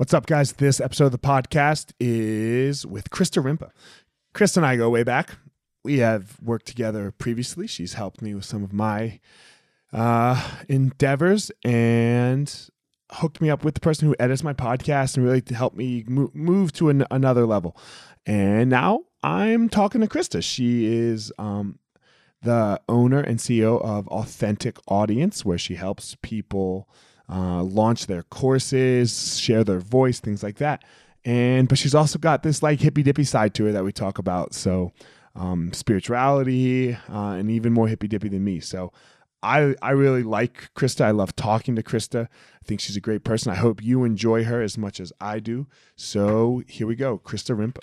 What's up, guys? This episode of the podcast is with Krista Ripma. Krista and I go way back. We have worked together previously. She's helped me with some of my uh, endeavors and hooked me up with the person who edits my podcast and really helped me mo- move to an- another level. And now I'm talking to Krista. She is um, the owner and CEO of Authentic Audience, where she helps people uh, launch their courses, share their voice, things like that. And but she's also got this like hippy dippy side to her that we talk about. So um, spirituality uh, and even more hippy dippy than me. So I I really like Krista. I love talking to Krista. I think she's a great person. I hope you enjoy her as much as I do. So here we go, Krista Ripma.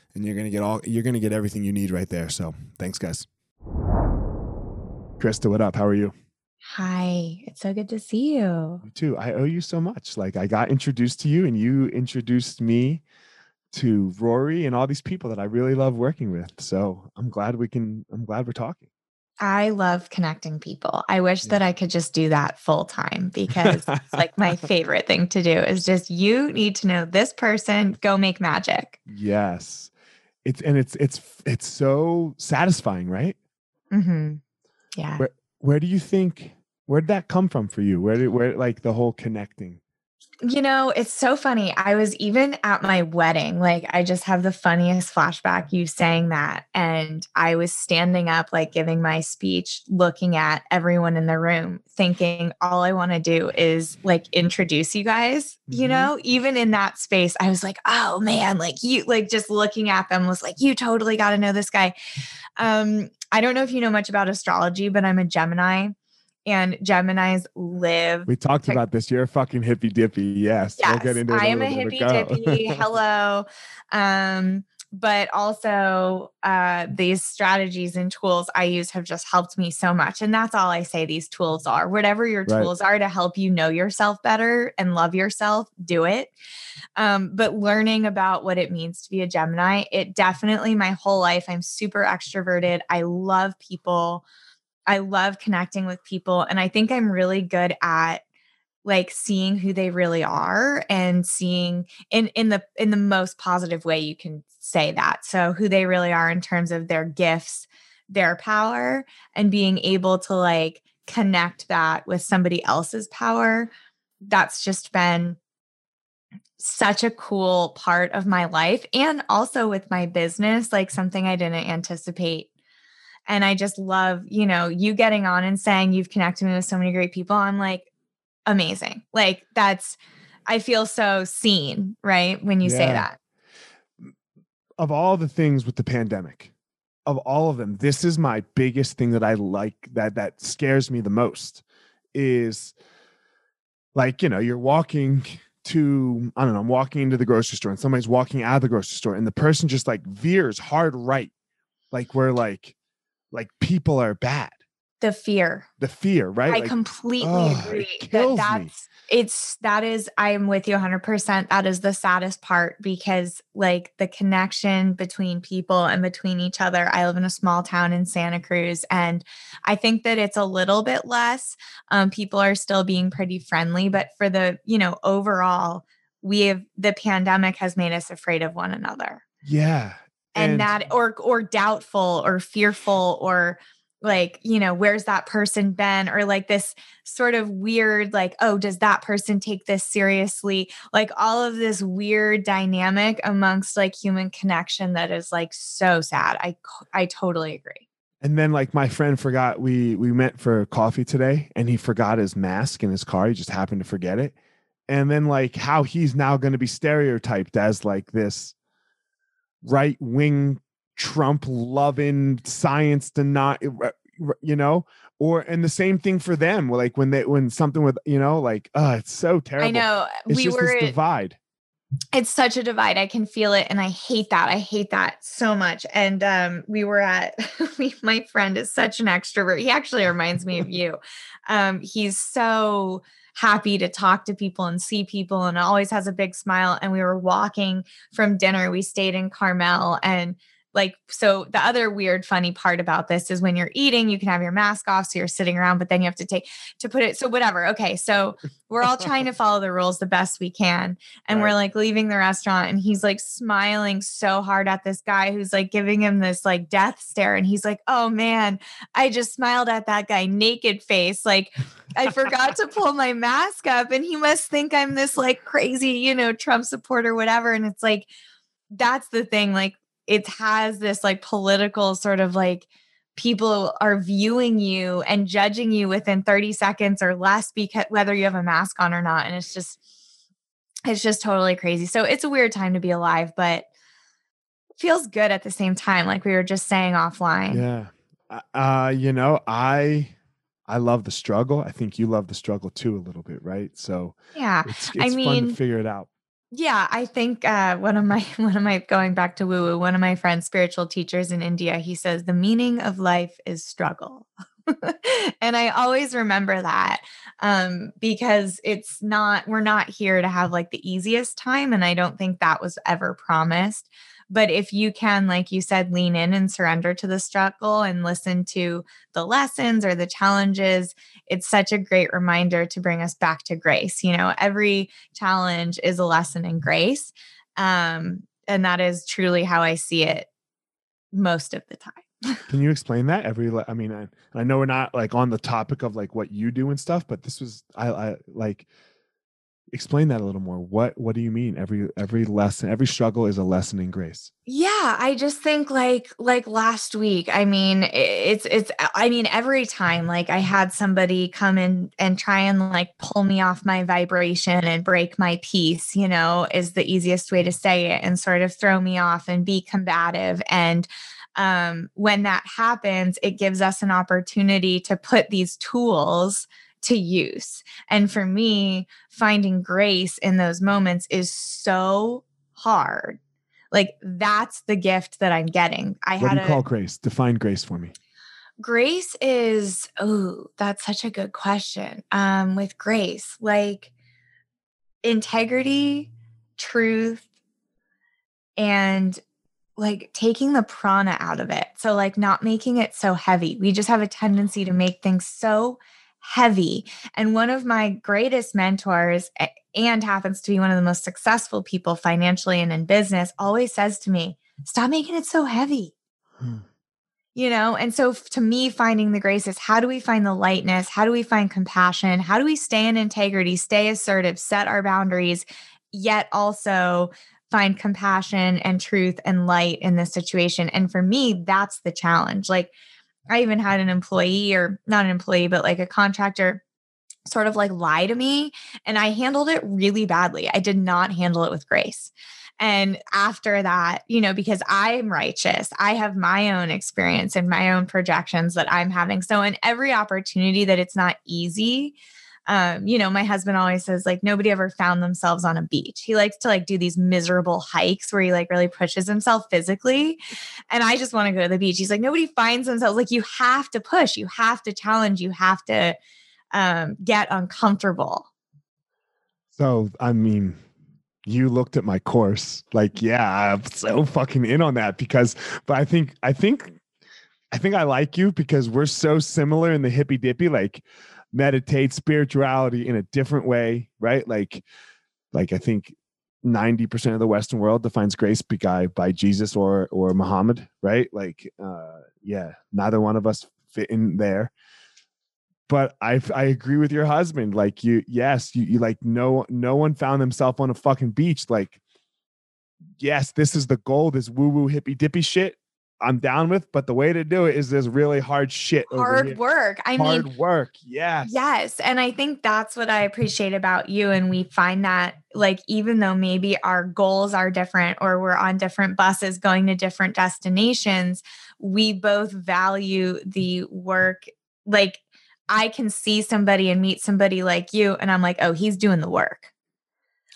and you're gonna get all you're gonna get everything you need right there. So thanks, guys. Krista, what up? How are you? Hi, it's so good to see you. You too. I owe you so much. Like I got introduced to you, and you introduced me to Rory and all these people that I really love working with. So I'm glad we can. I'm glad we're talking. I love connecting people. I wish yeah. that I could just do that full time because it's like my favorite thing to do is just you need to know this person, go make magic. Yes it's and it's it's it's so satisfying, right? Mm-hmm. Yeah. Where where do you think where did that come from for you? Where did where like the whole connecting? You know, it's so funny. I was even at my wedding. Like, I just have the funniest flashback you saying that. And I was standing up, like giving my speech, looking at everyone in the room, thinking, all I want to do is like introduce you guys. Mm-hmm. You know, even in that space, I was like, oh man, like you, like just looking at them was like, you totally got to know this guy. Um, I don't know if you know much about astrology, but I'm a Gemini and Geminis live. We talked to, about this. You're a fucking hippy dippy. Yes. yes we'll get into I am a hippy dippy. Hello. Um, but also uh, these strategies and tools I use have just helped me so much. And that's all I say these tools are. Whatever your right. tools are to help you know yourself better and love yourself, do it. Um, but learning about what it means to be a Gemini, it definitely my whole life, I'm super extroverted. I love people. I love connecting with people. And I think I'm really good at like seeing who they really are and seeing in in the in the most positive way you can say that so who they really are in terms of their gifts their power and being able to like connect that with somebody else's power that's just been such a cool part of my life and also with my business like something i didn't anticipate and i just love you know you getting on and saying you've connected me with so many great people i'm like amazing. Like that's I feel so seen, right? When you yeah. say that. Of all the things with the pandemic, of all of them, this is my biggest thing that I like that that scares me the most is like, you know, you're walking to I don't know, I'm walking into the grocery store and somebody's walking out of the grocery store and the person just like veers hard right. Like we're like like people are bad. The fear. The fear right? I like, completely oh, agree that that's me. it's that is i'm with you 100% that is the saddest part because like the connection between people and between each other. I live in a small town in santa cruz and i think that it's a little bit less um, people are still being pretty friendly but for the you know overall we have the pandemic has made us afraid of one another. Yeah and, and that or or doubtful or fearful or like you know where's that person been? or like this sort of weird like oh does that person take this seriously? like all of this weird dynamic amongst like human connection that is like so sad. I i totally agree. And then like my friend forgot we we met for coffee today and he forgot his mask in his car he just happened to forget it. And then like how he's now going to be stereotyped as like this right wing Trump loving science to not you know? Or and the same thing for them like when they when something with you know like oh it's so terrible. i know it's we were divide. It's such a divide i can feel it and i hate that i hate that so much and um we were at my friend is such an extrovert he actually reminds me of you. Um he's so happy to talk to people and see people and always has a big smile and we were walking from dinner we stayed in carmel and like so the other weird funny part about this is when you're eating you can have your mask off so you're sitting around but then you have to take to put it so whatever okay so we're all trying to follow the rules the best we can and right. we're like leaving the restaurant and he's like smiling so hard at this guy who's like giving him this like death stare and he's like oh man i just smiled at that guy naked face like i forgot to pull my mask up and he must think i'm this like crazy you know trump supporter whatever and it's like that's the thing like it has this like political sort of like people are viewing you and judging you within 30 seconds or less because whether you have a mask on or not and it's just it's just totally crazy. So it's a weird time to be alive but feels good at the same time like we were just saying offline. Yeah. Uh you know i i love the struggle. I think you love the struggle too a little bit right? So yeah. it's, it's i mean to figure it out yeah, I think uh, one of my one of my going back to woo woo, one of my friends, spiritual teachers in India, he says the meaning of life is struggle, and I always remember that um, because it's not we're not here to have like the easiest time, and I don't think that was ever promised. But if you can, like you said, lean in and surrender to the struggle and listen to the lessons or the challenges, it's such a great reminder to bring us back to grace. You know, every challenge is a lesson in grace. Um, and that is truly how I see it most of the time. Can you explain that? Every, I mean, I, I know we're not like on the topic of like what you do and stuff, but this was, I, I like, explain that a little more. What what do you mean? Every every lesson every struggle is a lesson in grace. Yeah i just think like like last week i mean it's it's i mean every time like i had somebody come in and try and like pull me off my vibration and break my peace you know is the easiest way to say it and sort of throw me off and be combative. And um, when that happens, it gives us an opportunity to put these tools to use. And for me, finding grace in those moments is so hard. Like that's the gift that I'm getting. I what had do you a, call grace? Define grace for me. Grace is oh, that's such a good question. Um, with grace, like integrity, truth, and like taking the prana out of it. So, like, not making it so heavy. We just have a tendency to make things so heavy. And one of my greatest mentors, and happens to be one of the most successful people financially and in business, always says to me, Stop making it so heavy. Hmm. You know, and so to me, finding the grace is how do we find the lightness? How do we find compassion? How do we stay in integrity, stay assertive, set our boundaries, yet also find compassion and truth and light in this situation. And for me, that's the challenge. Like, I even had an employee, or not an employee, but like a contractor sort of like lie to me. And I handled it really badly. I did not handle it with grace. And after that, you know, because I'm righteous, I have my own experience and my own projections that I'm having. So, in every opportunity that it's not easy, um, you know, my husband always says like nobody ever found themselves on a beach. He likes to like do these miserable hikes where he like really pushes himself physically. And I just want to go to the beach. He's like, nobody finds themselves like you have to push, you have to challenge, you have to um, get uncomfortable. So, I mean, you looked at my course like, yeah, I'm so fucking in on that because, but I think, I think, I think I like you because we're so similar in the hippy dippy. Like, meditate spirituality in a different way, right? Like, like I think 90% of the Western world defines grace by, by Jesus or or Muhammad, right? Like, uh, yeah, neither one of us fit in there. But I I agree with your husband. Like you, yes, you, you like no no one found themselves on a fucking beach. Like, yes, this is the goal. This woo woo hippy dippy shit. I'm down with, but the way to do it is this really hard shit. Hard work. I hard mean, hard work. Yes. Yes. And I think that's what I appreciate about you. And we find that, like, even though maybe our goals are different or we're on different buses going to different destinations, we both value the work. Like, I can see somebody and meet somebody like you, and I'm like, oh, he's doing the work.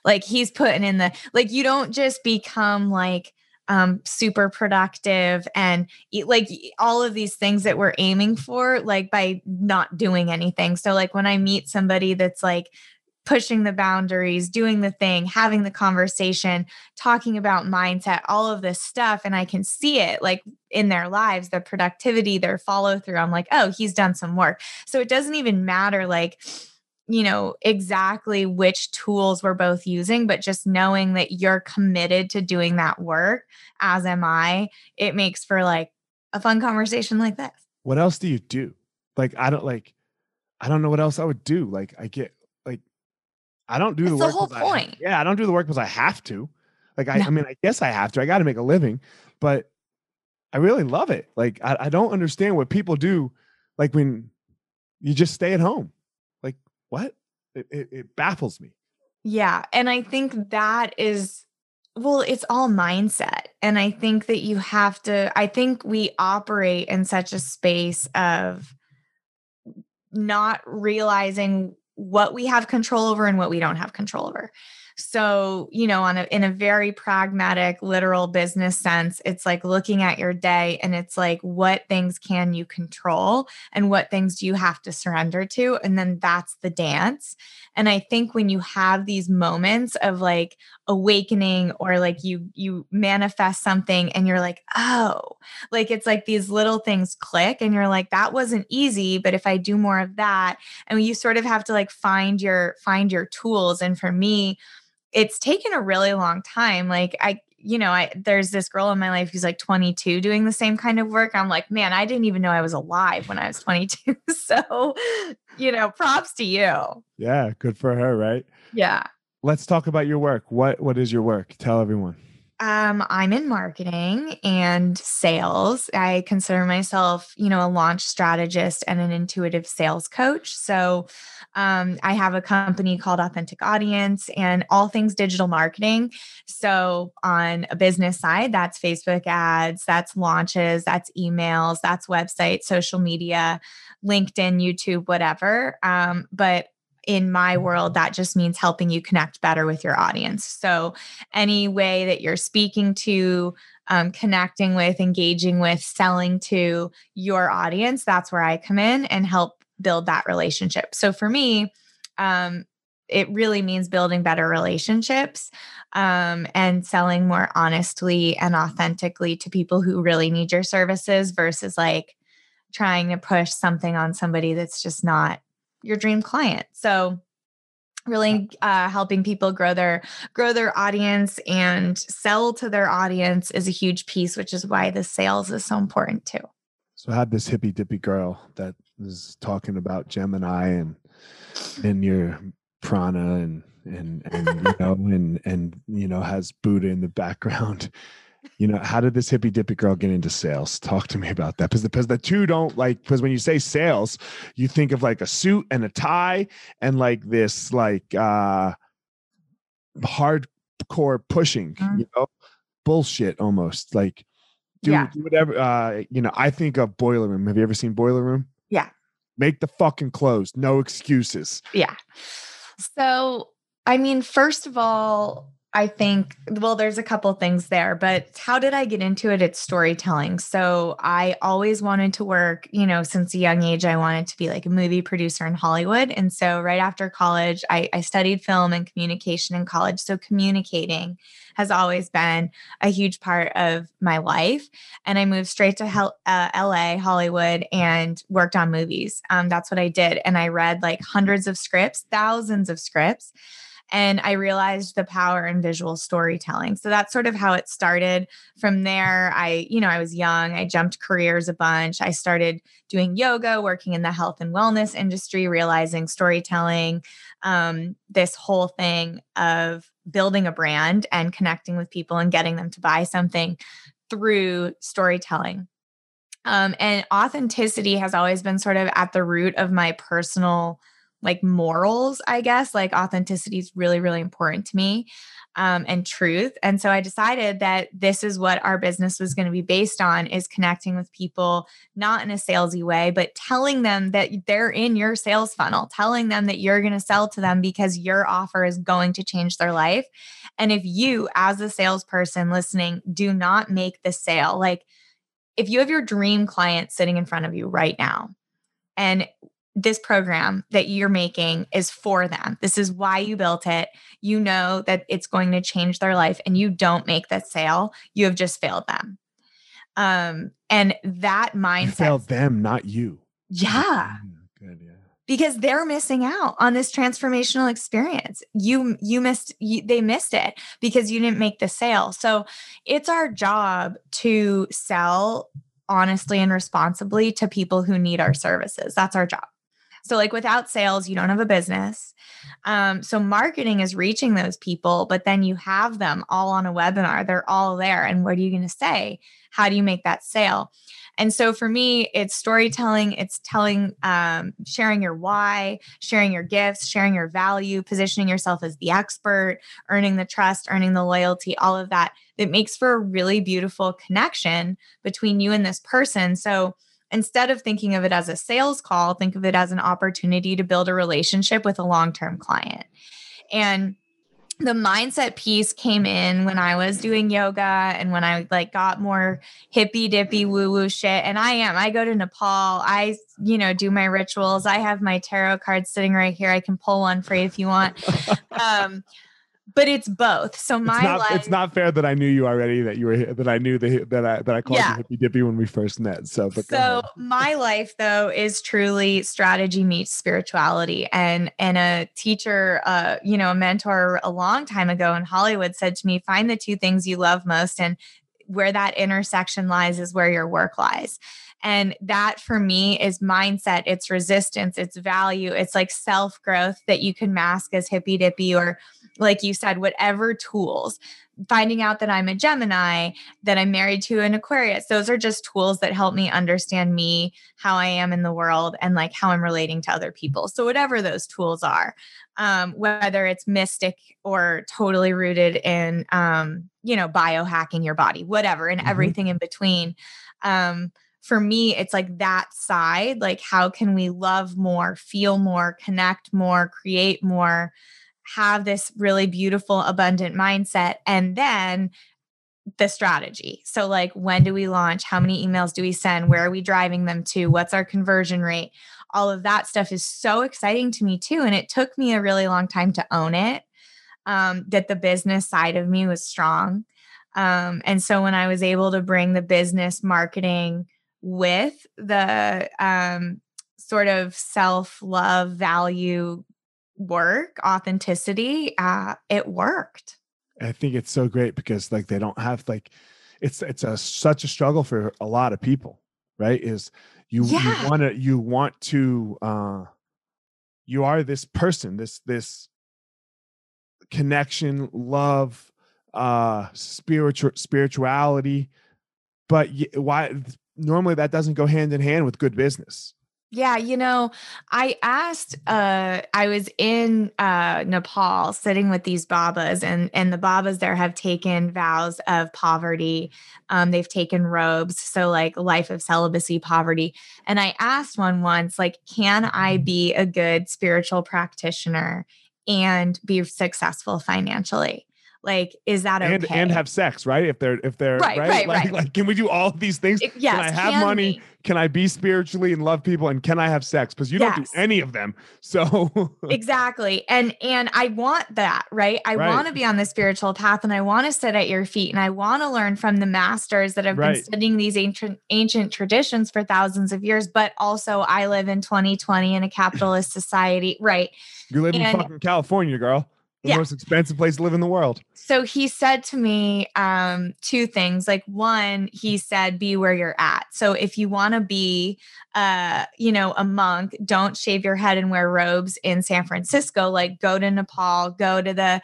Like, he's putting in the, like, you don't just become like, um, super productive and like all of these things that we're aiming for, like by not doing anything. So, like when I meet somebody that's like pushing the boundaries, doing the thing, having the conversation, talking about mindset, all of this stuff. And I can see it like in their lives, their productivity, their follow through. I'm like, oh, he's done some work. So it doesn't even matter like, you know exactly which tools we're both using but just knowing that you're committed to doing that work as am i it makes for like a fun conversation like this. What else do you do? Like i don't like i don't know what else i would do. Like i get like i don't do the work the whole point I, yeah i don't do the work because i have to. Like I, no. I mean i guess i have to. I got to make a living but i really love it. Like I, I don't understand what people do like when you just stay at home what? It, it, it baffles me. Yeah. And I think that is, well, it's all mindset. And I think that you have to, I think we operate in such a space of not realizing what we have control over and what we don't have control over. So, you know, on a in a very pragmatic, literal business sense, it's like looking at your day and it's like what things can you control and what things do you have to surrender to and then that's the dance. And I think when you have these moments of like awakening or like you you manifest something and you're like, "Oh, like it's like these little things click and you're like that wasn't easy, but if I do more of that." And you sort of have to like find your find your tools and for me, it's taken a really long time. Like I, you know, I there's this girl in my life who's like 22 doing the same kind of work. I'm like, man, I didn't even know I was alive when I was 22. so, you know, props to you. Yeah, good for her, right? Yeah. Let's talk about your work. What what is your work? Tell everyone. Um, I'm in marketing and sales. I consider myself, you know, a launch strategist and an intuitive sales coach. So um, I have a company called Authentic Audience and all things digital marketing. So, on a business side, that's Facebook ads, that's launches, that's emails, that's website, social media, LinkedIn, YouTube, whatever. Um, but in my world, that just means helping you connect better with your audience. So, any way that you're speaking to, um, connecting with, engaging with, selling to your audience, that's where I come in and help build that relationship. So, for me, um, it really means building better relationships um, and selling more honestly and authentically to people who really need your services versus like trying to push something on somebody that's just not your dream client. So really uh, helping people grow their grow their audience and sell to their audience is a huge piece which is why the sales is so important too. So i had this hippy dippy girl that was talking about gemini and and your prana and and and you know and and you know has buddha in the background you know, how did this hippy dippy girl get into sales? Talk to me about that. Because the, because the two don't like, because when you say sales, you think of like a suit and a tie and like this, like, uh, hardcore pushing, mm-hmm. you know, bullshit almost like, do, yeah. do whatever. Uh, you know, I think of Boiler Room. Have you ever seen Boiler Room? Yeah. Make the fucking clothes. No excuses. Yeah. So, I mean, first of all, I think, well, there's a couple things there, but how did I get into it? It's storytelling. So I always wanted to work, you know, since a young age, I wanted to be like a movie producer in Hollywood. And so right after college, I, I studied film and communication in college. So communicating has always been a huge part of my life. And I moved straight to Hel- uh, LA, Hollywood, and worked on movies. Um, that's what I did. And I read like hundreds of scripts, thousands of scripts. And I realized the power in visual storytelling. So that's sort of how it started. From there, I, you know, I was young, I jumped careers a bunch. I started doing yoga, working in the health and wellness industry, realizing storytelling, um, this whole thing of building a brand and connecting with people and getting them to buy something through storytelling. Um, and authenticity has always been sort of at the root of my personal like morals, I guess. Like authenticity is really, really important to me um, and truth. And so I decided that this is what our business was going to be based on is connecting with people, not in a salesy way, but telling them that they're in your sales funnel, telling them that you're going to sell to them because your offer is going to change their life. And if you, as a salesperson listening, do not make the sale, like if you have your dream client sitting in front of you right now, and this program that you're making is for them. This is why you built it. You know that it's going to change their life and you don't make that sale, you have just failed them. Um, and that mindset you failed them, not you. Yeah. Mm, good, yeah. Because they're missing out on this transformational experience. You you missed you, they missed it because you didn't make the sale. So it's our job to sell honestly and responsibly to people who need our services. That's our job. So, like without sales, you don't have a business. Um, so, marketing is reaching those people, but then you have them all on a webinar. They're all there. And what are you going to say? How do you make that sale? And so for me, it's storytelling, it's telling, um, sharing your why, sharing your gifts, sharing your value, positioning yourself as the expert, earning the trust, earning the loyalty, all of that. That makes for a really beautiful connection between you and this person. So instead of thinking of it as a sales call, think of it as an opportunity to build a relationship with a long term client. And the mindset piece came in when I was doing yoga and when I like got more hippy dippy woo woo shit. And I am, I go to Nepal. I, you know, do my rituals. I have my tarot cards sitting right here. I can pull one for you if you want. um, but it's both. So my it's not, life, it's not fair that I knew you already that you were that I knew the, that I that I called yeah. you hippy dippy when we first met. So, but so my life though is truly strategy meets spirituality, and and a teacher, uh, you know, a mentor a long time ago in Hollywood said to me, "Find the two things you love most, and where that intersection lies is where your work lies." And that for me is mindset, it's resistance, it's value, it's like self growth that you can mask as hippy dippy or like you said, whatever tools finding out that I'm a Gemini, that I'm married to an Aquarius. Those are just tools that help me understand me, how I am in the world, and like how I'm relating to other people. So, whatever those tools are, um, whether it's mystic or totally rooted in, um, you know, biohacking your body, whatever, and mm-hmm. everything in between. Um, for me, it's like that side like, how can we love more, feel more, connect more, create more? have this really beautiful, abundant mindset. And then the strategy. So, like, when do we launch? How many emails do we send? Where are we driving them to? What's our conversion rate? All of that stuff is so exciting to me, too. And it took me a really long time to own it, um, that the business side of me was strong. Um, and so, when I was able to bring the business marketing with the um, sort of self love, value work, authenticity, uh, it worked. I think it's so great because like they don't have like it's it's a such a struggle for a lot of people, right? Is you yeah. you want to you want to uh you are this person, this this connection, love, uh spiritual spirituality, but why normally that doesn't go hand in hand with good business yeah, you know, I asked uh I was in uh Nepal sitting with these babas and and the babas there have taken vows of poverty. Um they've taken robes, so like life of celibacy, poverty. And I asked one once like can I be a good spiritual practitioner and be successful financially? Like, is that okay? And, and have sex, right? If they're if they're right, right, right, like, right. like can we do all of these things? Yes, can I have can money? We? Can I be spiritually and love people? And can I have sex? Because you yes. don't do any of them. So exactly. And and I want that, right? I right. want to be on the spiritual path and I want to sit at your feet and I want to learn from the masters that have been studying these ancient ancient traditions for thousands of years. But also I live in 2020 in a capitalist society. Right. You live and, in fucking California, girl the yeah. most expensive place to live in the world. So he said to me um, two things. Like one, he said, "Be where you're at." So if you want to be, uh, you know, a monk, don't shave your head and wear robes in San Francisco. Like go to Nepal, go to the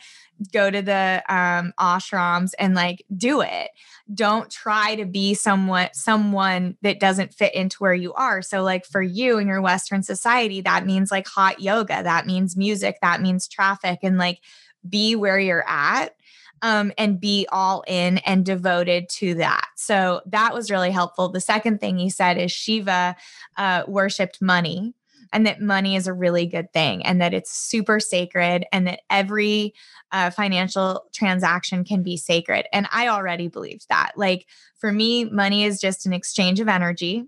go to the um, ashrams and like do it. Don't try to be somewhat someone that doesn't fit into where you are. So like for you in your Western society, that means like hot yoga, that means music, that means traffic, and like be where you're at. Um, and be all in and devoted to that. So that was really helpful. The second thing he said is Shiva uh, worshipped money and that money is a really good thing and that it's super sacred and that every uh, financial transaction can be sacred. And I already believed that. Like for me, money is just an exchange of energy.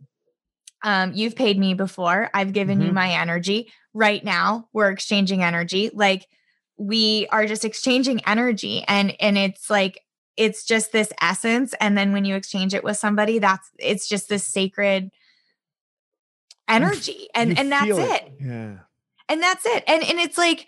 Um, you've paid me before, I've given mm-hmm. you my energy. Right now, we're exchanging energy. Like we are just exchanging energy and and it's like it's just this essence and then when you exchange it with somebody that's it's just this sacred energy and and that's it. it. Yeah. And that's it. And and it's like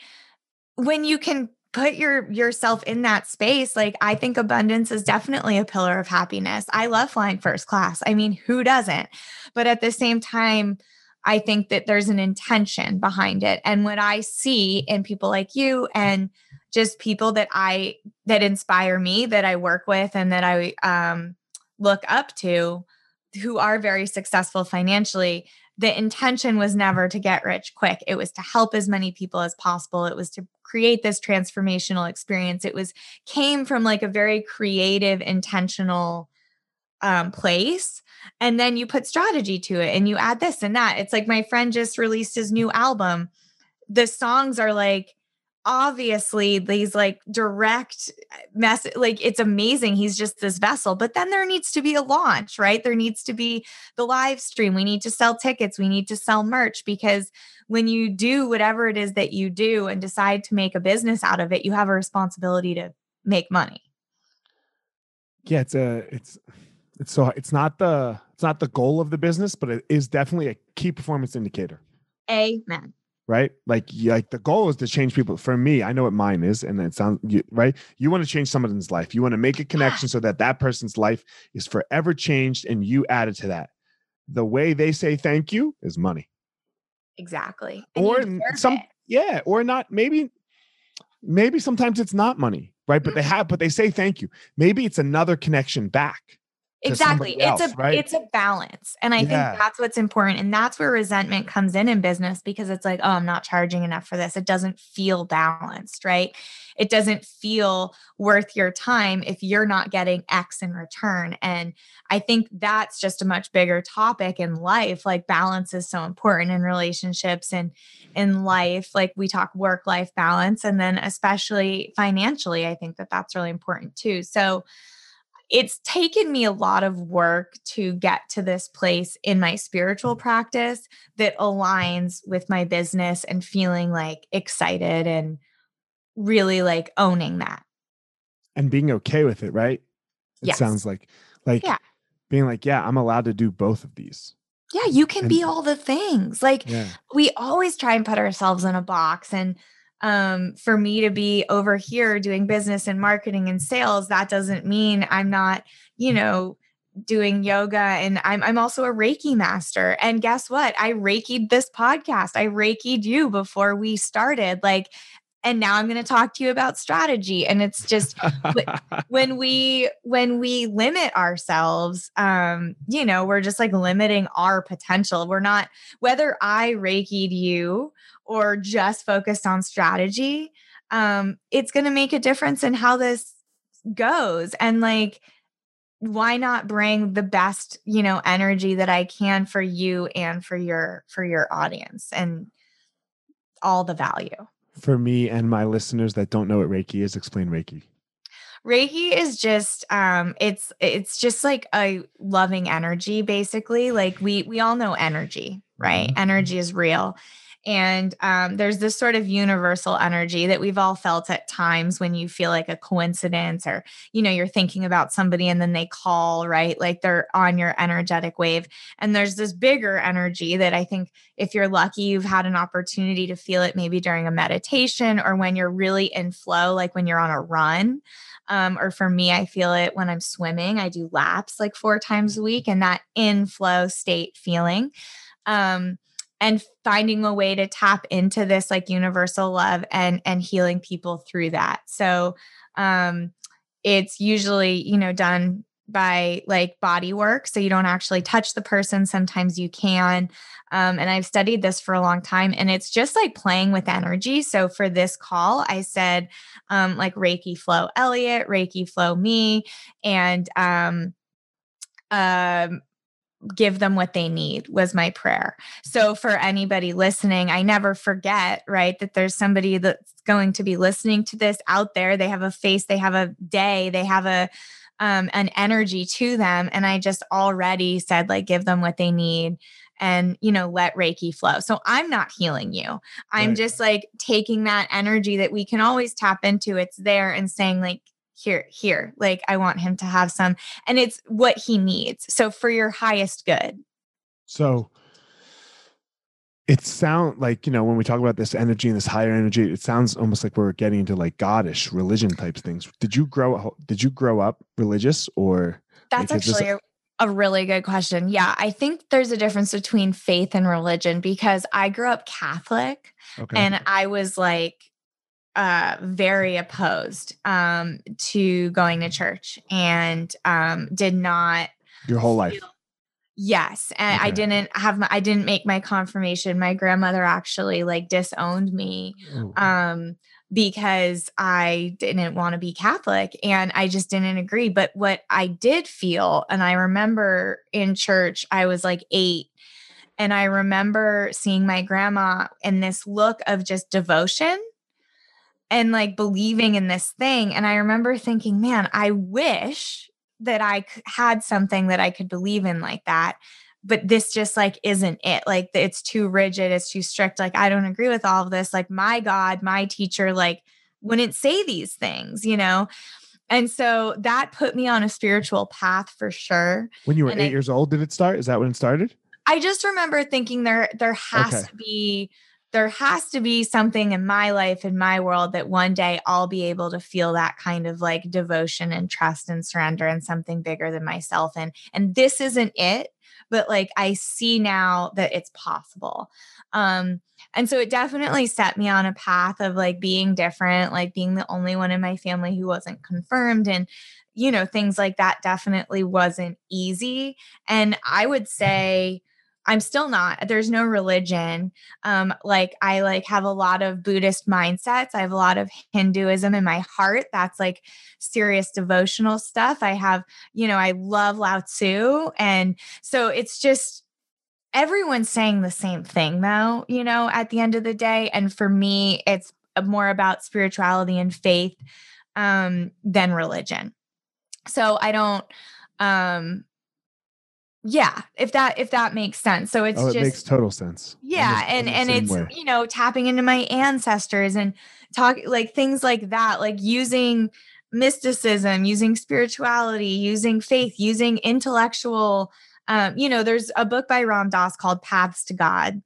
when you can put your yourself in that space like i think abundance is definitely a pillar of happiness i love flying first class i mean who doesn't but at the same time i think that there's an intention behind it and what i see in people like you and just people that i that inspire me that i work with and that i um, look up to who are very successful financially the intention was never to get rich quick. It was to help as many people as possible. It was to create this transformational experience. It was came from like a very creative, intentional um, place. And then you put strategy to it and you add this and that. It's like my friend just released his new album. The songs are like obviously these like direct uh, mess like it's amazing he's just this vessel but then there needs to be a launch right? There needs to be the live stream. We need to sell tickets. We need to sell merch because when you do whatever it is that you do and decide to make a business out of it you have a responsibility to make money. Yeah it's a it's it's so it's not the it's not the goal of the business but it is definitely a key performance indicator. Amen right? Like, like the goal is to change people. For me, I know what mine is, and it sounds right. You want to change someone's life. You want to make a connection so that that person's life is forever changed, and you added to that. the way they say thank you is money. Exactly. And or some it. yeah, or not maybe maybe sometimes it's not money, right? But they Mm-hmm. have but they say thank you. Maybe it's another connection back. Exactly it's a right? it's a balance and i Yeah. think that's what's important and that's where resentment comes in in business because it's like oh i'm not charging enough for this it doesn't feel balanced right it doesn't feel worth your time if you're not getting x in return and i think that's just a much bigger topic in life like balance is so important in relationships and in life like we talk work life balance and then especially financially i think that that's really important too so it's taken me a lot of work to get to this place in my spiritual practice that aligns with my business and feeling like excited and really like owning that. and being okay with it, right? It Yes. sounds like like Yeah. being like, yeah, I'm allowed to do both of these. Yeah, you can And- be all the things. Like Yeah. we always try and put ourselves in a box and um for me to be over here doing business and marketing and sales that doesn't mean i'm not you know doing yoga and i'm i'm also a reiki master. And guess what? I reikied this podcast. I reikied you before we started. Like and now i'm going to talk to you about strategy. And it's just when we when we limit ourselves um you know we're just like limiting our potential. We're not whether i reikied you or just focused on strategy um it's going to make a difference in how this goes. And like why not bring the best you know energy that i can for you and for your for your audience and all the value For me and my listeners that don't know what Reiki is, explain Reiki. Reiki is just um it's it's just like a loving energy basically like we we all know energy right Mhm. energy is real and um there's this sort of universal energy that we've all felt at times when you feel like a coincidence or you know you're thinking about somebody and then they call right like they're on your energetic wave and there's this bigger energy that I think if you're lucky you've had an opportunity to feel it maybe during a meditation or when you're really in flow like when you're on a run um, or for me, I feel it when I'm swimming. I do laps like four times a week and that in flow state feeling. Um, and finding a way to tap into this like universal love and and healing people through that. So um it's usually, you know, done by like body work. So you don't actually touch the person. Sometimes you can. Um, and I've studied this for a long time and it's just like playing with energy. So for this call, I said, um, like Reiki flow Elliot, Reiki flow me, and um, um, give them what they need was my prayer. So for anybody listening, I never forget, right, that there's somebody that's going to be listening to this out there. They have a face, they have a day, they have a um an energy to them and I just already said like give them what they need and you know let reiki flow so i'm not healing you i'm Right. just like taking that energy that we can always tap into it's there and saying like here here like i want him to have some and it's what he needs so for your highest good So it sound like, you know, when we talk about this energy and this higher energy, it sounds almost like we're getting into like goddish religion types things. Did you grow did you grow up religious or that's Like, this- actually a, a really good question yeah i think there's a difference between faith and religion because i grew up catholic okay. and i was like uh very opposed um to going to church and um did not your whole life. Yes, and I didn't have my I didn't make my confirmation. My grandmother actually like disowned me Oh, um because I didn't want to be Catholic and I just didn't agree. But what I did feel and I remember in church I was like 8 and I remember seeing my grandma in this look of just devotion and like believing in this thing and I remember thinking, man, I wish that I had something that I could believe in like that. But this just like isn't it. Like it's too rigid, it's too strict. Like I don't agree with all of this. Like my God, my teacher, like wouldn't say these things, you know? And so that put me on a spiritual path for sure. when you were and 8 I- years old did it start? Is that when it started? I just remember thinking there there has Okay. to be there has to be something in my life in my world that one day I'll be able to feel that kind of like devotion and trust and surrender and something bigger than myself and and this isn't it but like I see now that it's possible. Um, and so it definitely set me on a path of like being different, like being the only one in my family who wasn't confirmed. And, you know, things like that definitely wasn't easy. And I would say, I'm still not. There's no religion. Um, like I like have a lot of Buddhist mindsets. I have a lot of Hinduism in my heart. That's like serious devotional stuff. I have, you know, I love Lao Tzu. And so it's just everyone's saying the same thing though, you know, at the end of the day. And for me, it's more about spirituality and faith um than religion. So I don't um yeah if that if that makes sense. So it's oh, it just makes total sense. Yeah and and it's way. you know tapping into my ancestors and talk like things like that like using mysticism using spirituality using faith using intellectual um, you know there's a book by ram dass called paths to god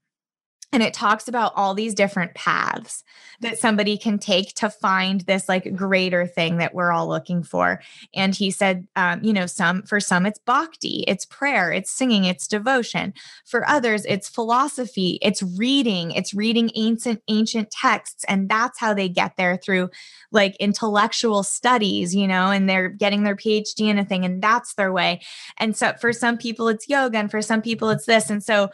and it talks about all these different paths that somebody can take to find this like greater thing that we're all looking for. And he said um, you know some for some it's bhakti it's prayer it's singing it's devotion. For others it's philosophy it's reading it's reading ancient ancient texts. And that's how they get there through like intellectual studies you know and they're getting their phd in a thing and that's their way. And so for some people it's yoga and for some people it's this. And so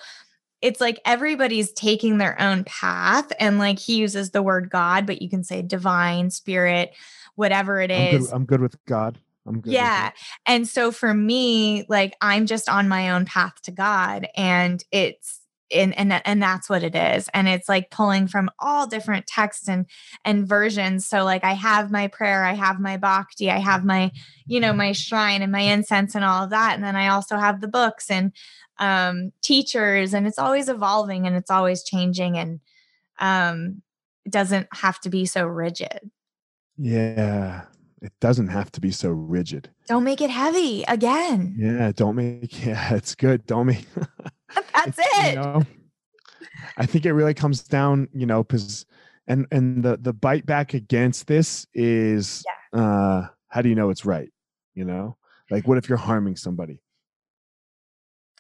it's like everybody's taking their own path and like he uses the word god but you can say divine spirit whatever it is. I'm good, I'm good with god. I'm good yeah and so for me like i'm just on my own path to god and it's and and and that's what it is and it's like pulling from all different texts and and versions. So like i have my prayer i have my bhakti i have my you know my shrine and my incense and all of that and then i also have the books and um, teachers and it's always evolving and it's always changing and um, it doesn't have to be so rigid. Yeah, it doesn't have to be so rigid. Don't make it heavy again. Yeah, don't make yeah, it's good. Don't make That's it. You know, I think it really comes down, you know, because and and the the bite back against this is yeah. uh how do you know it's right? You know? Like what if you're harming somebody?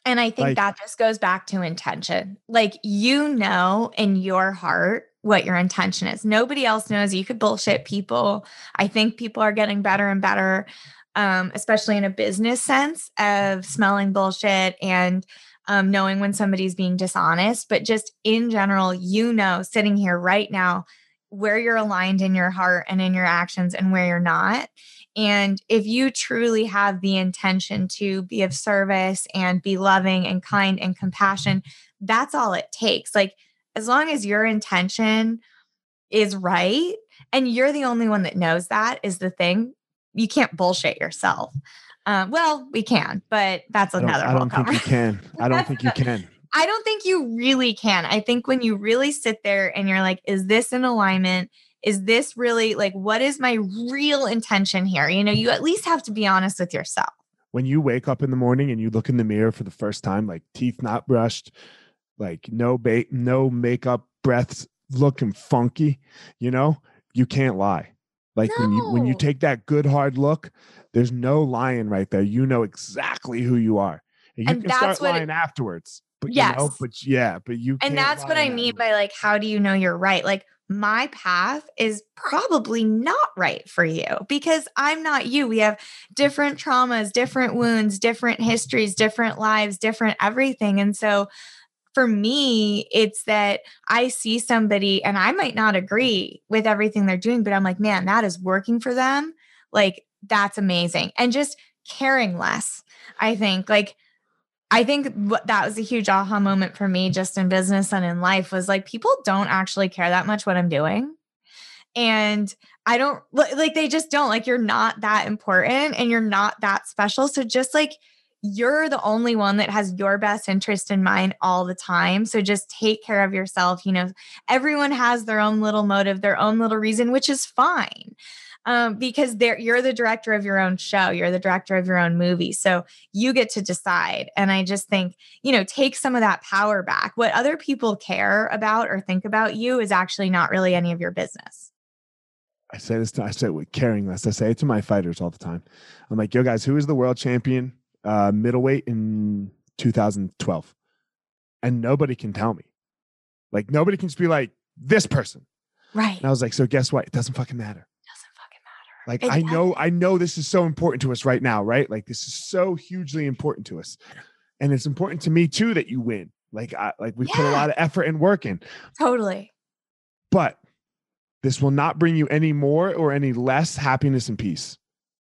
And I think like, that just goes back to intention. Like, you know, in your heart, what your intention is. Nobody else knows. You could bullshit people. I think people are getting better and better, um, especially in a business sense of smelling bullshit and um, knowing when somebody's being dishonest. But just in general, you know, sitting here right now, where you're aligned in your heart and in your actions and where you're not. And if you truly have the intention to be of service and be loving and kind and compassion, that's all it takes. Like, as long as your intention is right and you're the only one that knows that is the thing, you can't bullshit yourself. Uh, well, we can, but that's another. I don't, I don't think you can. I don't think you can. I don't think you really can. I think when you really sit there and you're like, is this in alignment? Is this really like what is my real intention here? You know you at least have to be honest with yourself. When you wake up in the morning and you look in the mirror for the first time like teeth not brushed like no bait no makeup breaths looking funky you know you can't lie. Like no. when you when you take that good hard look there's no lying right there. You know exactly who you are. And you and can start lying it, afterwards but yes. you know but yeah but you and that's what i mean by like how do you know you're right? Like my path is probably not right for you because I'm not you. We have different traumas, different wounds, different histories, different lives, different everything. And so for me, it's that I see somebody and I might not agree with everything they're doing, but I'm like, man, that is working for them. Like, that's amazing. And just caring less, I think. Like, I think that was a huge aha moment for me just in business and in life was like people don't actually care that much what I'm doing. And I don't like they just don't like you're not that important and you're not that special. So just like you're the only one that has your best interest in mind all the time. So just take care of yourself. You know, everyone has their own little motive, their own little reason, which is fine um, because there you're the director of your own show, you're the director of your own movie, so you get to decide. And I just think you know take some of that power back. What other people care about or think about you is actually not really any of your business. I say this. To, I say it with caring less. I say it to my fighters all the time. I'm like, yo, guys, who is the world champion uh, middleweight in 2012. And nobody can tell me. Like nobody can just be like, this person. Right. And I was like, so guess what? It doesn't fucking matter. Doesn't fucking matter. Like It I know, I know this is so important to us right now, right? Like this is so hugely important to us. And it's important to me too that you win. Like I like we put a lot of effort and work in. Totally. But this will not bring you any more or any less happiness and peace.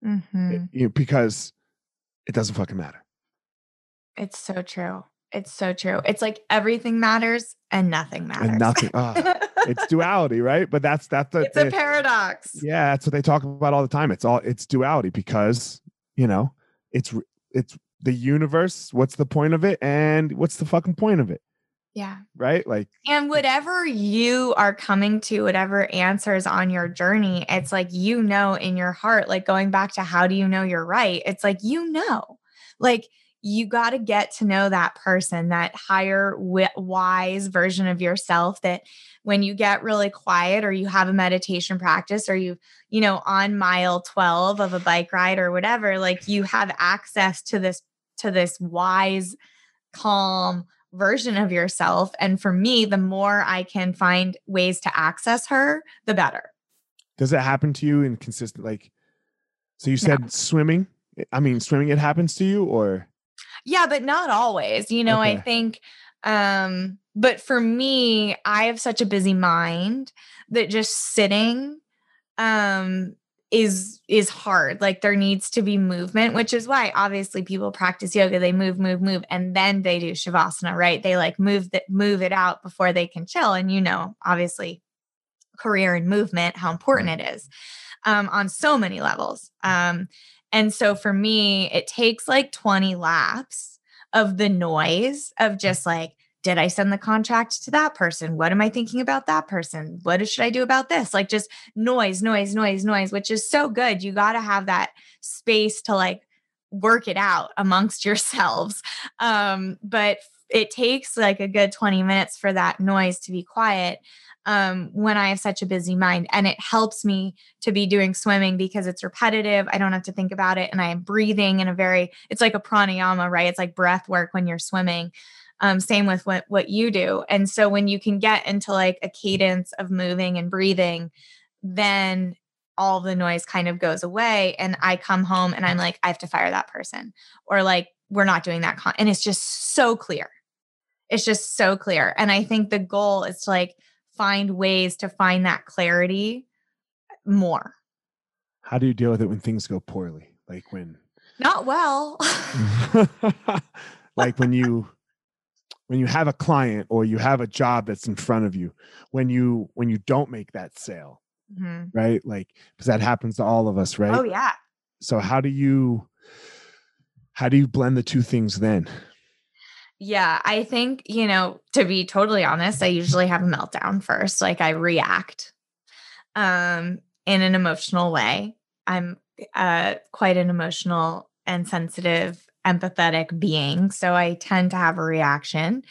Mm -hmm. It- you know, because it doesn't fucking matter. It's so true. It's so true. It's like everything matters and nothing matters. And nothing. ah, it's duality, right? But that's that's the, it's a paradox. yeah, that's what they talk about all the time. It's all it's duality because you know it's it's the universe. What's the point of it? And what's the fucking point of it? Yeah. Right? Like And whatever you are coming to, whatever answers on your journey, it's like you know in your heart, like going back to how do you know you're right? It's like you know, like you got to get to know that person, that higher, wi- wise version of yourself that when you get really quiet or you have a meditation practice or you, you know, on mile 12 of a bike ride or whatever, like you have access to this, to this wise, calm, version of yourself. And for me, the more I can find ways to access her, the better. does it happen to you in consistent like? So you said swimming. I mean, swimming. It happens to you, or Yeah, but not always. You know, I think um but for me, I have such a busy mind that just sitting um is is hard. Like there needs to be movement, which is why obviously people practice yoga, they move move move and then they do shavasana, right? They like move that move it out before they can chill and you know, obviously career and movement how important it is um on so many levels. Um and so for me, it takes like 20 laps of the noise of just like, did I send the contract to that person? What am I thinking about that person? What should I do about this? Like just noise, noise, noise, noise, which is so good. You got to have that space to like work it out amongst yourselves. Um, but it takes like a good 20 minutes for that noise to be quiet um, when I have such a busy mind. And it helps me to be doing swimming because it's repetitive. I don't have to think about it. And I am breathing in a very, it's like a pranayama, right? It's like breath work when you're swimming. Um, same with what, what you do. And so when you can get into like a cadence of moving and breathing, then all the noise kind of goes away. And I come home and I'm like, I have to fire that person. Or like, we're not doing that. Con-. And it's just so clear. It's just so clear. And I think the goal is to like find ways to find that clarity more. how do you deal with it when things go poorly? Like when Not well. like when you when you have a client or you have a job that's in front of you when you when you don't make that sale Mhm. right like because that happens to all of us right Oh yeah. so how do you how do you blend the two things then Yeah, I think, you know, to be totally honest, I usually have a meltdown first. Like I react um in an emotional way. I'm uh quite an emotional and sensitive, empathetic being, so I tend to have a reaction.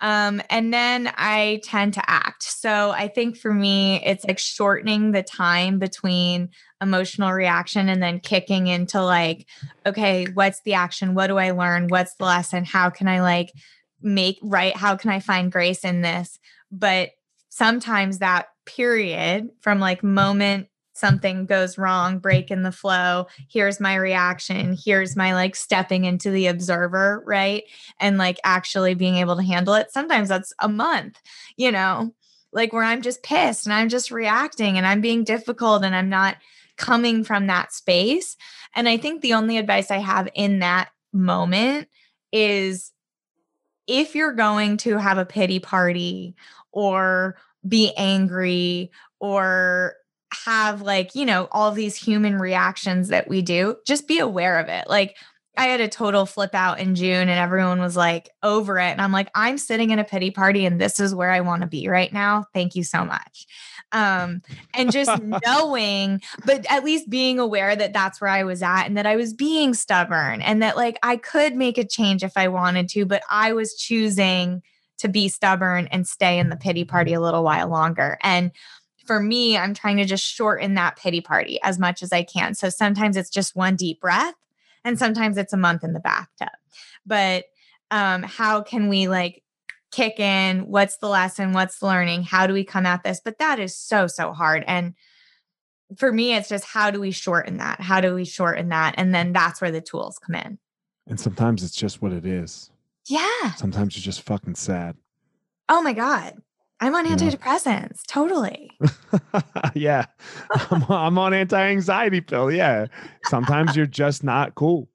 Um and then I tend to act. So I think for me it's like shortening the time between emotional reaction and then kicking into like okay, what's the action? What do I learn? What's the lesson? How can I like make right? How can I find grace in this? But sometimes that period from like moment something goes wrong, break in the flow, here's my reaction, here's my like stepping into the observer, right? And like actually being able to handle it. Sometimes that's a month, you know, like where I'm just pissed and I'm just reacting and I'm being difficult and I'm not coming from that space. And I think the only advice I have in that moment is if you're going to have a pity party or be angry or have like, you know, all these human reactions that we do, just be aware of it. Like, I had a total flip out in June and everyone was like over it. And I'm like, I'm sitting in a pity party and this is where I want to be right now. Thank you so much. Um, and just knowing, but at least being aware that that's where I was at and that I was being stubborn and that like I could make a change if I wanted to, but I was choosing to be stubborn and stay in the pity party a little while longer. And for me, I'm trying to just shorten that pity party as much as I can. So sometimes it's just one deep breath and sometimes it's a month in the bathtub. But um how can we like kick in? What's the lesson? What's the learning? How do we come at this? But that is so so hard. And for me it's just how do we shorten that? How do we shorten that? And then that's where the tools come in. And sometimes it's just what it is. yeah. Sometimes you're just fucking sad. oh my god i'm on antidepressants totally yeah. I'm, I'm on anti-anxiety pill. Yeah. Sometimes you're just not cool.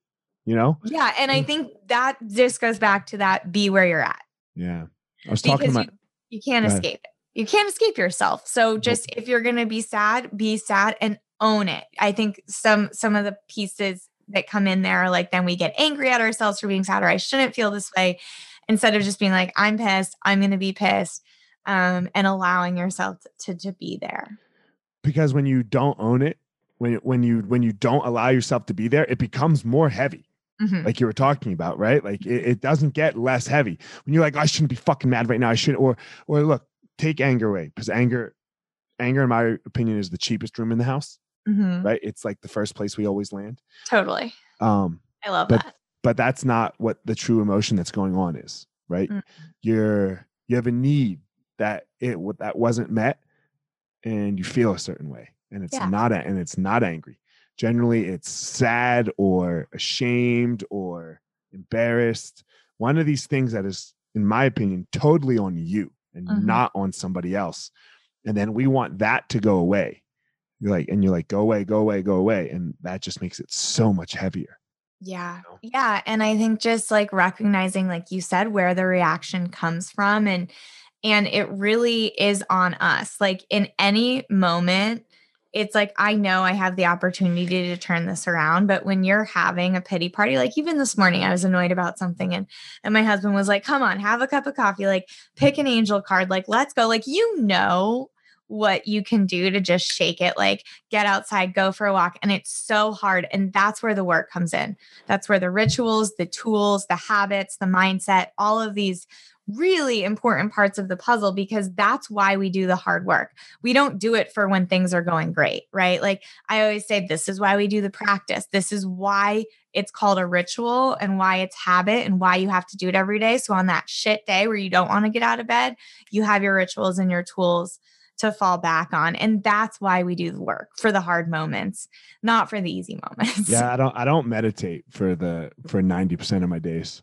You know? yeah and i mm. think that just goes back to that be where you're at Yeah. I was talking because about you, you can't escape it. You can't escape yourself. So just if you're going to be sad, be sad and own it. I think some some of the pieces that come in there are like then we get angry at ourselves for being sad or I shouldn't feel this way instead of just being like I'm pissed, I'm going to be pissed um and allowing yourself to to be there. because when you don't own it, when when you when you don't allow yourself to be there, it becomes more heavy. Mhm. like you were talking about, right? Like it, it doesn't get less heavy when you're like, I shouldn't be fucking mad right now. I shouldn't. or or look, take anger away because anger, anger, in my opinion, is the cheapest room in the house, Mhm. right? It's like the first place we always land. Totally. Um, I love But- that. but that's not what the true emotion that's going on is, right? Mm. You're you have a need that it that wasn't met, and you feel a certain way, and it's Yeah. not and it's not angry. Generally, it's sad or ashamed or embarrassed. One of these things that is, in my opinion, totally on you and Mhm. not on somebody else. And then we want that to go away. You're like, and you're like, go away, go away, go away, and that just makes it so much heavier. Yeah. Yeah. And I think just like recognizing, like you said, where the reaction comes from and and it really is on us. Like in any moment, it's like I know I have the opportunity to turn this around. But when you're having a pity party, like even this morning, I was annoyed about something and and my husband was like, come on, have a cup of coffee, like pick an angel card, like let's go. Like you know what you can do to just shake it, like get outside, go for a walk. And it's so hard. And that's where the work comes in. That's where the rituals, the tools, the habits, the mindset, all of these really important parts of the puzzle because that's why we do the hard work. We don't do it for when things are going great, right? Like I always say, this is why we do the practice. This is why it's called a ritual and why it's habit and why you have to do it every day. So on that shit day where you don't want to get out of bed, you have your rituals and your tools to fall back on. And that's why we do the work for the hard moments, not for the easy moments. Yeah, I don't I don't meditate for the for 90% of my days.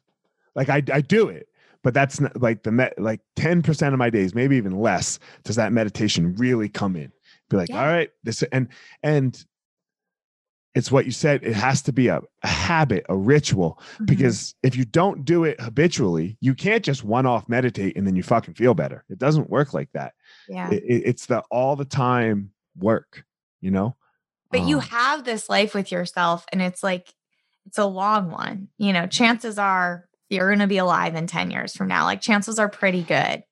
Like I I do it, but that's not like the met like 10% of my days, maybe even less, does that meditation really come in. Be like, Yeah. all right, this and and it's what you said, it has to be a, a habit, a ritual. Mhm. Because if you don't do it habitually, you can't just one off meditate and then you fucking feel better. It doesn't work like that. yeah. It, it- it's the all the time work, you know? but you Um, have this life with yourself and it's like it's a long one you know chances are you're going to be alive in 10 years from now like chances are pretty good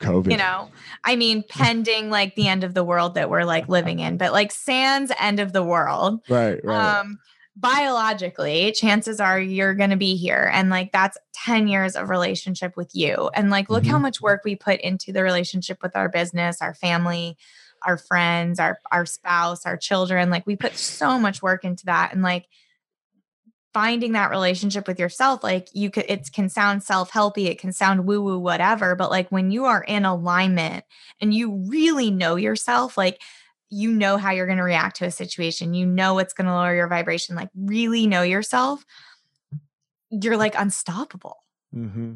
COVID. you know i mean pending like the end of the world that we're like living in but like sans end of the world Right, right. um biologically chances are you're going to be here and like that's 10 years of relationship with you and like look how Mhm. much work we put into the relationship with our business our family our friends our our spouse our children like we put so much work into that and like finding that relationship with yourself like you could it can sound self-helpy it can sound woo woo whatever but like when you are in alignment and you really know yourself like you know how you're going to react to a situation you know what's going to lower your vibration like really know yourself you're like unstoppable hmm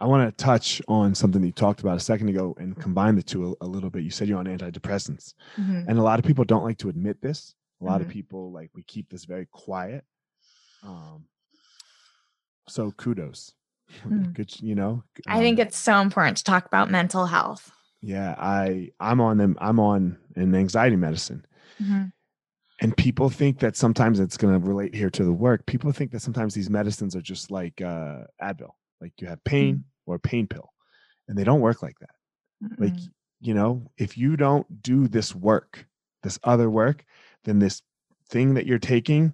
I want to touch on something that you talked about a second ago and combine the two a, a little bit. You said you're on antidepressants, Mhm. and a lot of people don't like to admit this. A lot Mhm. of people like we keep this very quiet. Um, so kudos, Mm. good. You know, i think um, it's so important to talk about mental health yeah. I I'm on them. I'm on an anxiety medicine, Mhm. and people think that sometimes it's going to relate here to the work. People think that sometimes these medicines are just like uh, Advil, like you have pain or a pain pill, and they don't work like that. Like Mm-mm. you know, if you don't do this work, this other work, then this thing that you're taking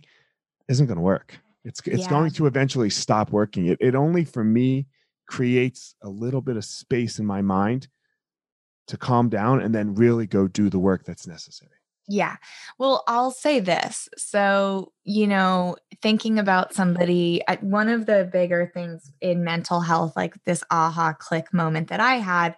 isn't going to work. It's it's Yeah. going to eventually stop working. It it only for me creates a little bit of space in my mind to calm down and then really go do the work that's necessary. Yeah. Well, I'll say this. So, you know, thinking about somebody, one of the bigger things in mental health, like this aha click moment that I had,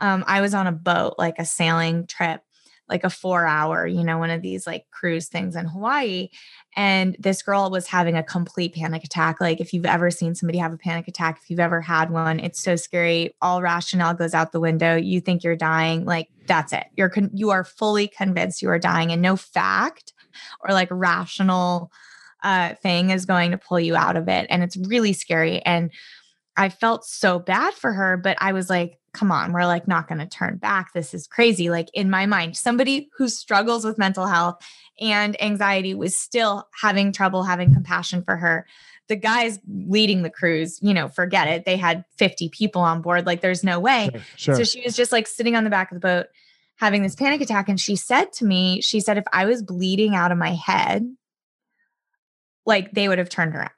um, I was on a boat, like a sailing trip, like a four hour, you know, one of these like cruise things in Hawaii. And this girl was having a complete panic attack. Like, if you've ever seen somebody have a panic attack, if you've ever had one, it's so scary. All rationale goes out the window. You think you're dying. Like, that's it. You're, con- you are fully convinced you are dying, and no fact or like rational uh, thing is going to pull you out of it. And it's really scary. And I felt so bad for her, but I was like, come on, we're like not going to turn back. This is crazy. Like in my mind, somebody who struggles with mental health and anxiety was still having trouble having compassion for her. The guys leading the cruise, you know, forget it. They had 50 people on board. Like there's no way. Sure, sure. So she was just like sitting on the back of the boat having this panic attack. And she said to me, she said, if I was bleeding out of my head, like they would have turned around.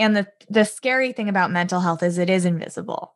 And the the scary thing about mental health is it is invisible.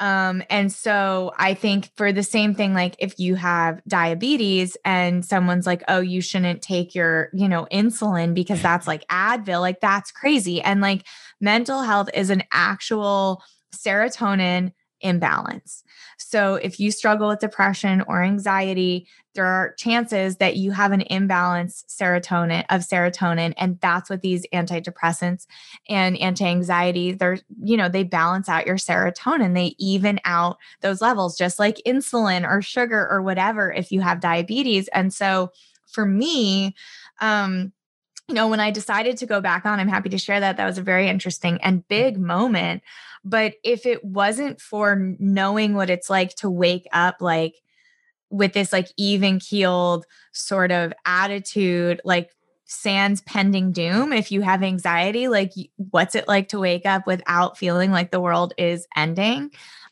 Um, and so I think for the same thing, like if you have diabetes and someone's like, oh, you shouldn't take your, you know, insulin because that's like Advil, like that's crazy. And like mental health is an actual serotonin imbalance. So if you struggle with depression or anxiety, there are chances that you have an imbalance serotonin of serotonin and that's what these antidepressants and anti-anxiety they're you know they balance out your serotonin they even out those levels just like insulin or sugar or whatever if you have diabetes and so for me um you know when i decided to go back on i'm happy to share that that was a very interesting and big moment but if it wasn't for knowing what it's like to wake up like with this like even keeled sort of attitude, like sans pending doom, if you have anxiety, like what's it like to wake up without feeling like the world is ending?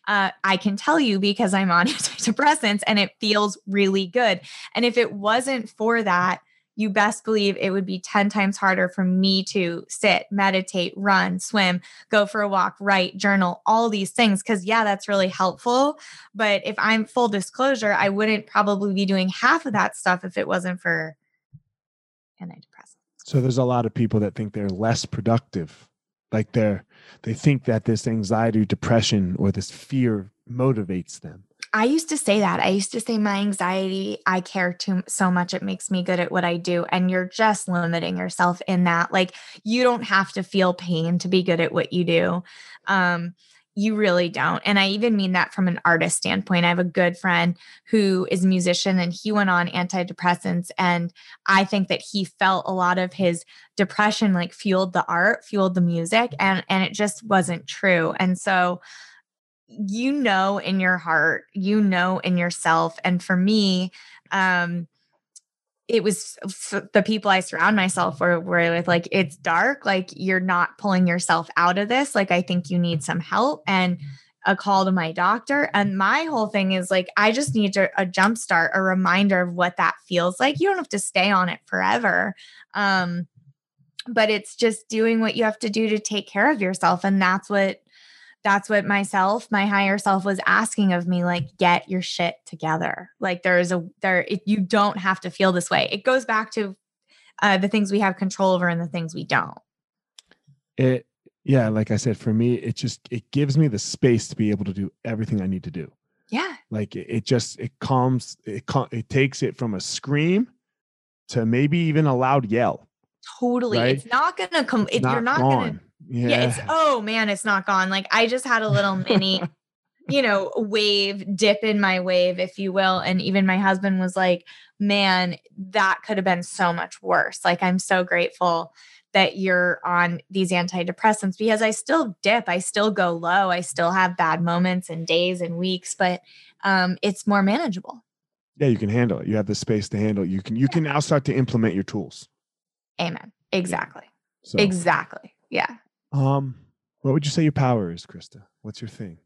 Uh, I can tell you because I'm on antidepressants and it feels really good. And if it wasn't for that, you best believe it would be 10 times harder for me to sit, meditate, run, swim, go for a walk, write, journal, all these things. Cause yeah, that's really helpful. But if I'm full disclosure, I wouldn't probably be doing half of that stuff if it wasn't for antidepressants. So there's a lot of people that think they're less productive. Like they're, they think that this anxiety, depression, or this fear motivates them. I used to say that. I used to say my anxiety, I care too so much it makes me good at what I do and you're just limiting yourself in that. Like you don't have to feel pain to be good at what you do. Um you really don't. And I even mean that from an artist standpoint. I have a good friend who is a musician and he went on antidepressants. And I think that he felt a lot of his depression like fueled the art, fueled the music, and and it just wasn't true. And so you know in your heart, you know in yourself. And for me, um, it was the people I surround myself were, were with like, it's dark, like you're not pulling yourself out of this. Like, I think you need some help and a call to my doctor. And my whole thing is like, I just need to, a jump start, a reminder of what that feels like. You don't have to stay on it forever. Um, but it's just doing what you have to do to take care of yourself. And that's what that's what myself my higher self was asking of me like get your shit together. Like there is a there it, you don't have to feel this way. It goes back to uh, the things we have control over and the things we don't. It yeah like i said for me it just it gives me the space to be able to do everything i need to do. Yeah. Like it, it just it calms it it takes it from a scream to maybe even a loud yell. Totally. Right? it's not gonna come it, you're not gone. gonna yeah. yeah it's oh man it's not gone. Like i just had a little mini you know wave dip in my wave if you will and even my husband was like man that could have been so much worse. Like i'm so grateful that you're on these antidepressants because i still dip i still go low i still have bad moments and days and weeks but um it's more manageable. Yeah you can handle it. You have the space to handle it. You can you can now start to implement your tools. Amen. Exactly. So. exactly. Yeah um, what would you say your power is, Krista? What's your thing?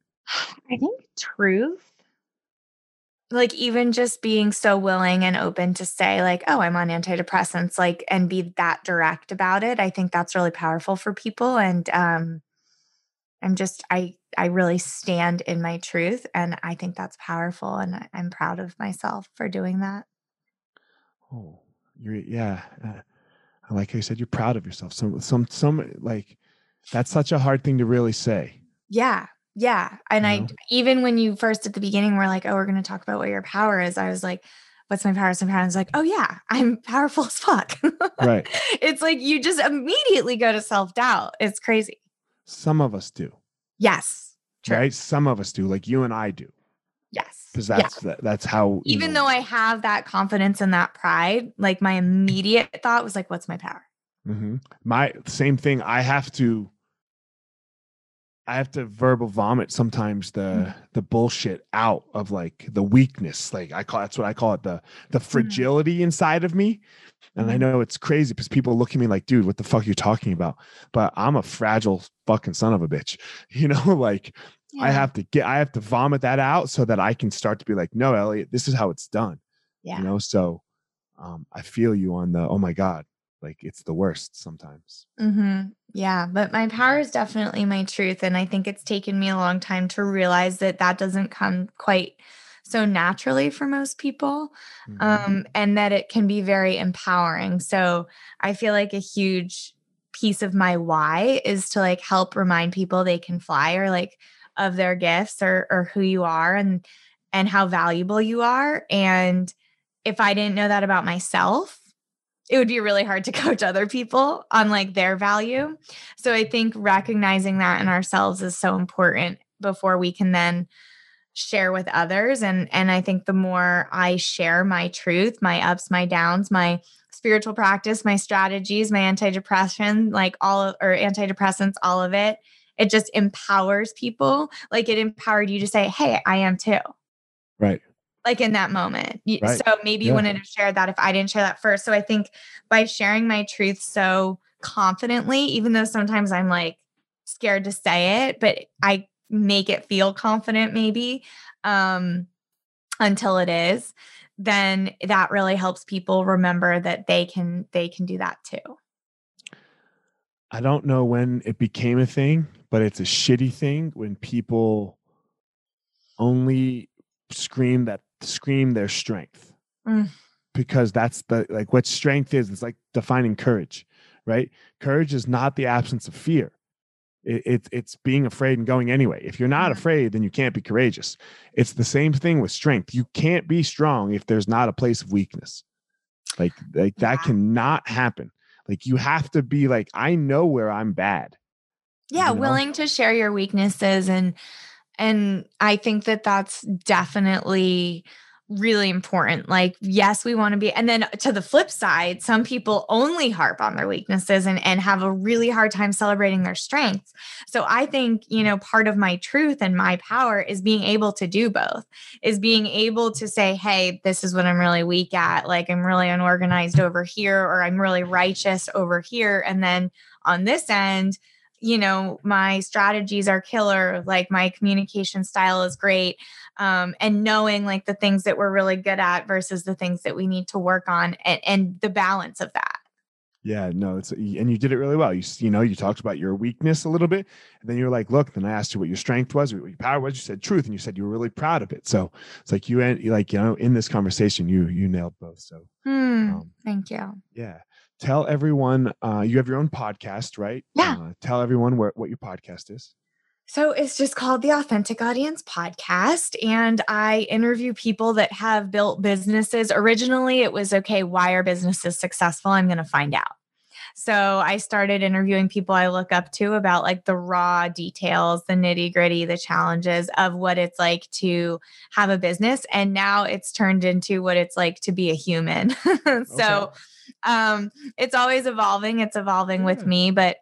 I think truth. Like even just being so willing and open to say like, "Oh, I'm on antidepressants," like and be that direct about it. I think that's really powerful for people and um I'm just I I really stand in my truth and I think that's powerful and I'm proud of myself for doing that. Oh, you're yeah. Uh, like I said, you're proud of yourself. Some some some like that's such a hard thing to really say. Yeah. Yeah. And you I know? even when you first at the beginning were like, oh, we're gonna talk about what your power is, I was like, what's my power? Some parents like, oh yeah, I'm powerful as fuck. Right. it's like you just immediately go to self-doubt. It's crazy. Some of us do. Yes. True. Right. Some of us do, like you and I do. Yes. Because that's yeah. that's how even know, though I have that confidence and that pride, like my immediate thought was like, what's my power? Mm-hmm. My same thing. I have to I have to verbal vomit sometimes the mm. the bullshit out of like the weakness. Like I call that's what I call it the the mm. fragility mm. inside of me. And mm. I know it's crazy because people look at me like, dude, what the fuck are you talking about? But I'm a fragile fucking son of a bitch. You know, like yeah. I have to get I have to vomit that out so that I can start to be like, no, Elliot, this is how it's done. Yeah. You know, so um, I feel you on the oh my God, like it's the worst sometimes. Mm-hmm. Yeah, but my power is definitely my truth. And I think it's taken me a long time to realize that that doesn't come quite so naturally for most people mm-hmm. um, and that it can be very empowering. So I feel like a huge piece of my why is to like help remind people they can fly or like of their gifts or or who you are and and how valuable you are and if I didn't know that about myself it would be really hard to coach other people on like their value. So I think recognizing that in ourselves is so important before we can then share with others and and I think the more I share my truth, my ups, my downs, my spiritual practice, my strategies, my antidepressant, like all of, or antidepressants, all of it, it just empowers people. Like it empowered you to say, "Hey, I am too." Right like in that moment. Right. So maybe yeah. you wouldn't have shared that if I didn't share that first. So I think by sharing my truth so confidently, even though sometimes I'm like scared to say it, but I make it feel confident maybe um, until it is, then that really helps people remember that they can they can do that too. I don't know when it became a thing, but it's a shitty thing when people only scream that scream their strength. Mm. because that's the like what strength is it's like defining courage right? Courage is not the absence of fear. It, it, it's being afraid and going anyway. If you're not mm. afraid then you can't be courageous. It's the same thing with strength. You can't be strong if there's not a place of weakness. Like like that cannot happen. Like you have to be like i know where i'm bad yeah you know? willing to share your weaknesses and and I think that that's definitely really important. Like, yes, we want to be, and then to the flip side, some people only harp on their weaknesses and, and have a really hard time celebrating their strengths. So I think, you know, part of my truth and my power is being able to do both, is being able to say, hey, this is what I'm really weak at. Like, I'm really unorganized over here, or I'm really righteous over here. And then on this end, you know my strategies are killer like my communication style is great um, and knowing like the things that we're really good at versus the things that we need to work on and, and the balance of that. Yeah no it's and you did it really well. You you know you talked about your weakness a little bit and then you're like look then i asked you what your strength was what your power was you said truth and you said you were really proud of it. So it's like you and like you know in this conversation you you nailed both so hmm, um, thank you. yeah tell everyone uh, you have your own podcast, right? Yeah. Uh, tell everyone where, what your podcast is. So it's just called the Authentic Audience Podcast. And I interview people that have built businesses. Originally, it was okay, why are businesses successful? I'm going to find out. So I started interviewing people I look up to about like the raw details, the nitty gritty, the challenges of what it's like to have a business. And now it's turned into what it's like to be a human. so, okay um, it's always evolving. It's evolving yeah. with me, but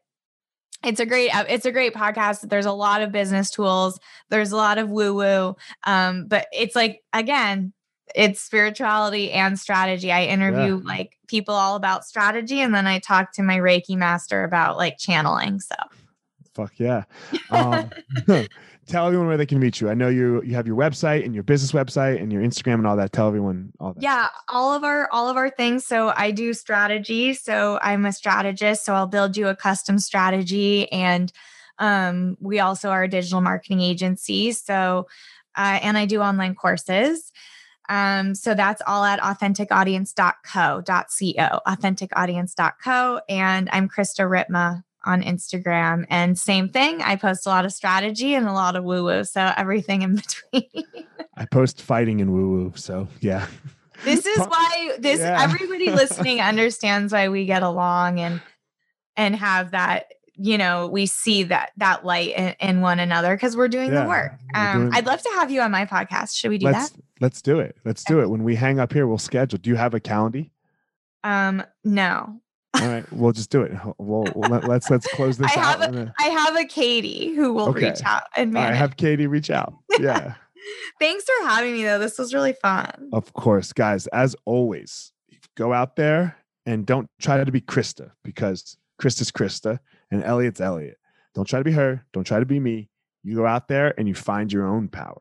it's a great uh, it's a great podcast there's a lot of business tools there's a lot of woo woo um, but it's like again it's spirituality and strategy i interview yeah. like people all about strategy and then i talk to my reiki master about like channeling so fuck yeah um, tell everyone where they can meet you. I know you you have your website and your business website and your Instagram and all that. Tell everyone all that. Yeah, all of our all of our things. So I do strategy. So I'm a strategist. So I'll build you a custom strategy, and um, we also are a digital marketing agency. So uh, and I do online courses. Um, so that's all at authenticaudience.co.co, authenticaudience.co. And I'm Krista Ripma on Instagram. And same thing, I post a lot of strategy and a lot of woo woo. So everything in between. I post fighting and woo woo. So yeah. This is why this yeah. everybody listening understands why we get along and and have that you know we see that that light in, in one another because we're doing yeah, the work um doing... i'd love to have you on my podcast should we do let's, that let's do it let's do it when we hang up here we'll schedule do you have a calendar um no all right, we'll just do it. We'll, we'll let, us let's, let's close this I out. Have a, I have a Katie who will okay. reach out and manage. I have Katie reach out. Yeah. Thanks for having me though. This was really fun. Of course, guys. As always, go out there and don't try to be Krista because Krista's Krista and Elliot's Elliot. Don't try to be her. Don't try to be me. You go out there and you find your own power.